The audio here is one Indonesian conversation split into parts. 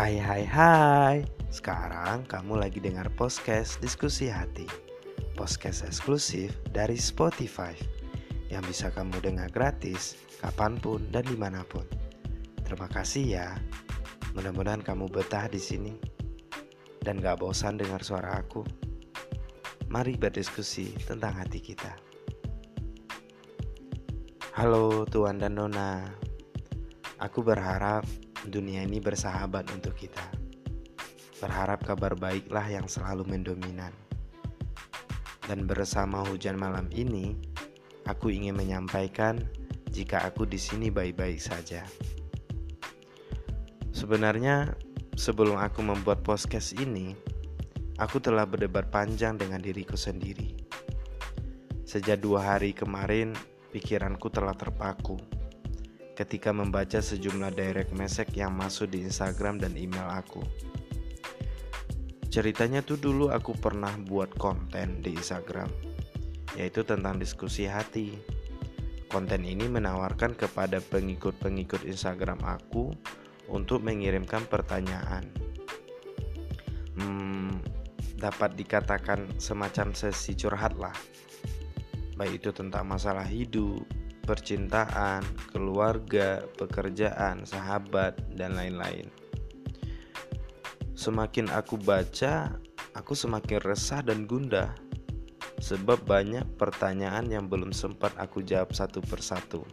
Hai hai hai. Sekarang kamu lagi dengar podcast Diskusi Hati. Podcast eksklusif dari Spotify Yang bisa kamu dengar gratis Kapan pun dan di mana pun. Terima kasih ya. Mudah-mudahan kamu betah di sini Dan gak bosan dengar suara aku. Mari berdiskusi tentang hati kita. Halo Tuan dan Nona. Aku berharap dunia ini bersahabat untuk kita. Berharap kabar baiklah yang selalu mendominan. Dan bersama hujan malam ini, aku ingin menyampaikan jika aku di sini baik-baik saja. Sebenarnya, sebelum aku membuat podcast ini, aku telah berdebat panjang dengan diriku sendiri. Sejak dua hari kemarin, pikiranku telah terpaku ketika membaca sejumlah direct message yang masuk di Instagram dan email aku. Ceritanya tuh dulu aku pernah buat konten di Instagram, yaitu tentang diskusi hati. Konten ini menawarkan kepada pengikut-pengikut Instagram aku untuk mengirimkan pertanyaan. Hmm, dapat dikatakan semacam sesi curhat lah. Baik itu tentang masalah hidup, percintaan, keluarga, pekerjaan, sahabat, dan lain-lain. Semakin aku baca, aku semakin resah dan gundah, sebab banyak pertanyaan yang belum sempat aku jawab satu persatu.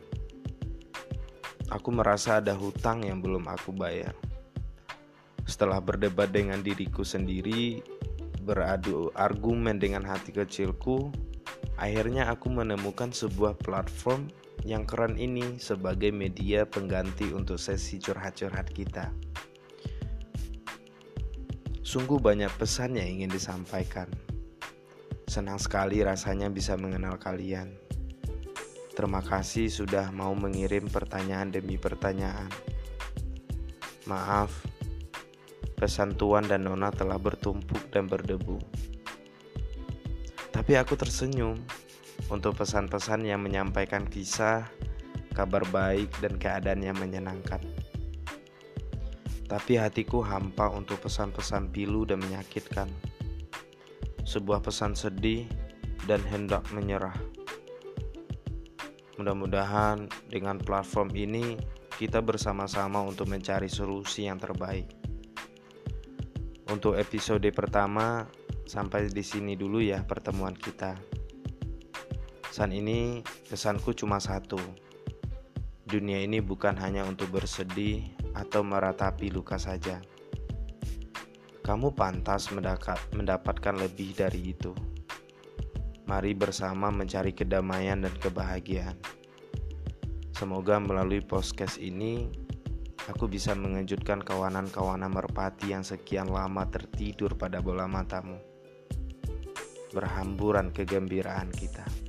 Aku merasa ada hutang yang belum aku bayar. Setelah berdebat dengan diriku sendiri, beradu argumen dengan hati kecilku, akhirnya aku menemukan sebuah platform yang keren ini sebagai media pengganti untuk sesi curhat-curhat kita. Sungguh banyak pesan yang ingin disampaikan. Senang sekali rasanya bisa mengenal kalian. Terima kasih sudah mau mengirim pertanyaan demi pertanyaan. Maaf, pesan Tuan dan Nona telah bertumpuk dan berdebu. Tapi aku tersenyum untuk pesan-pesan yang menyampaikan kisah, kabar baik, dan keadaan yang menyenangkan. Tapi hatiku hampa untuk pesan-pesan pilu dan menyakitkan. Sebuah pesan sedih dan hendak menyerah. Mudah-mudahan dengan platform ini kita bersama-sama untuk mencari solusi yang terbaik. Untuk episode pertama, sampai di sini dulu ya pertemuan kita. Saat ini pesanku cuma satu. Dunia ini bukan hanya untuk bersedih atau meratapi luka saja. Kamu pantas mendapatkan lebih dari itu. Mari bersama mencari kedamaian dan kebahagiaan. Semoga melalui podcast ini aku bisa mengejutkan kawanan-kawanan merpati yang sekian lama tertidur pada bola matamu. Berhamburan kegembiraan kita.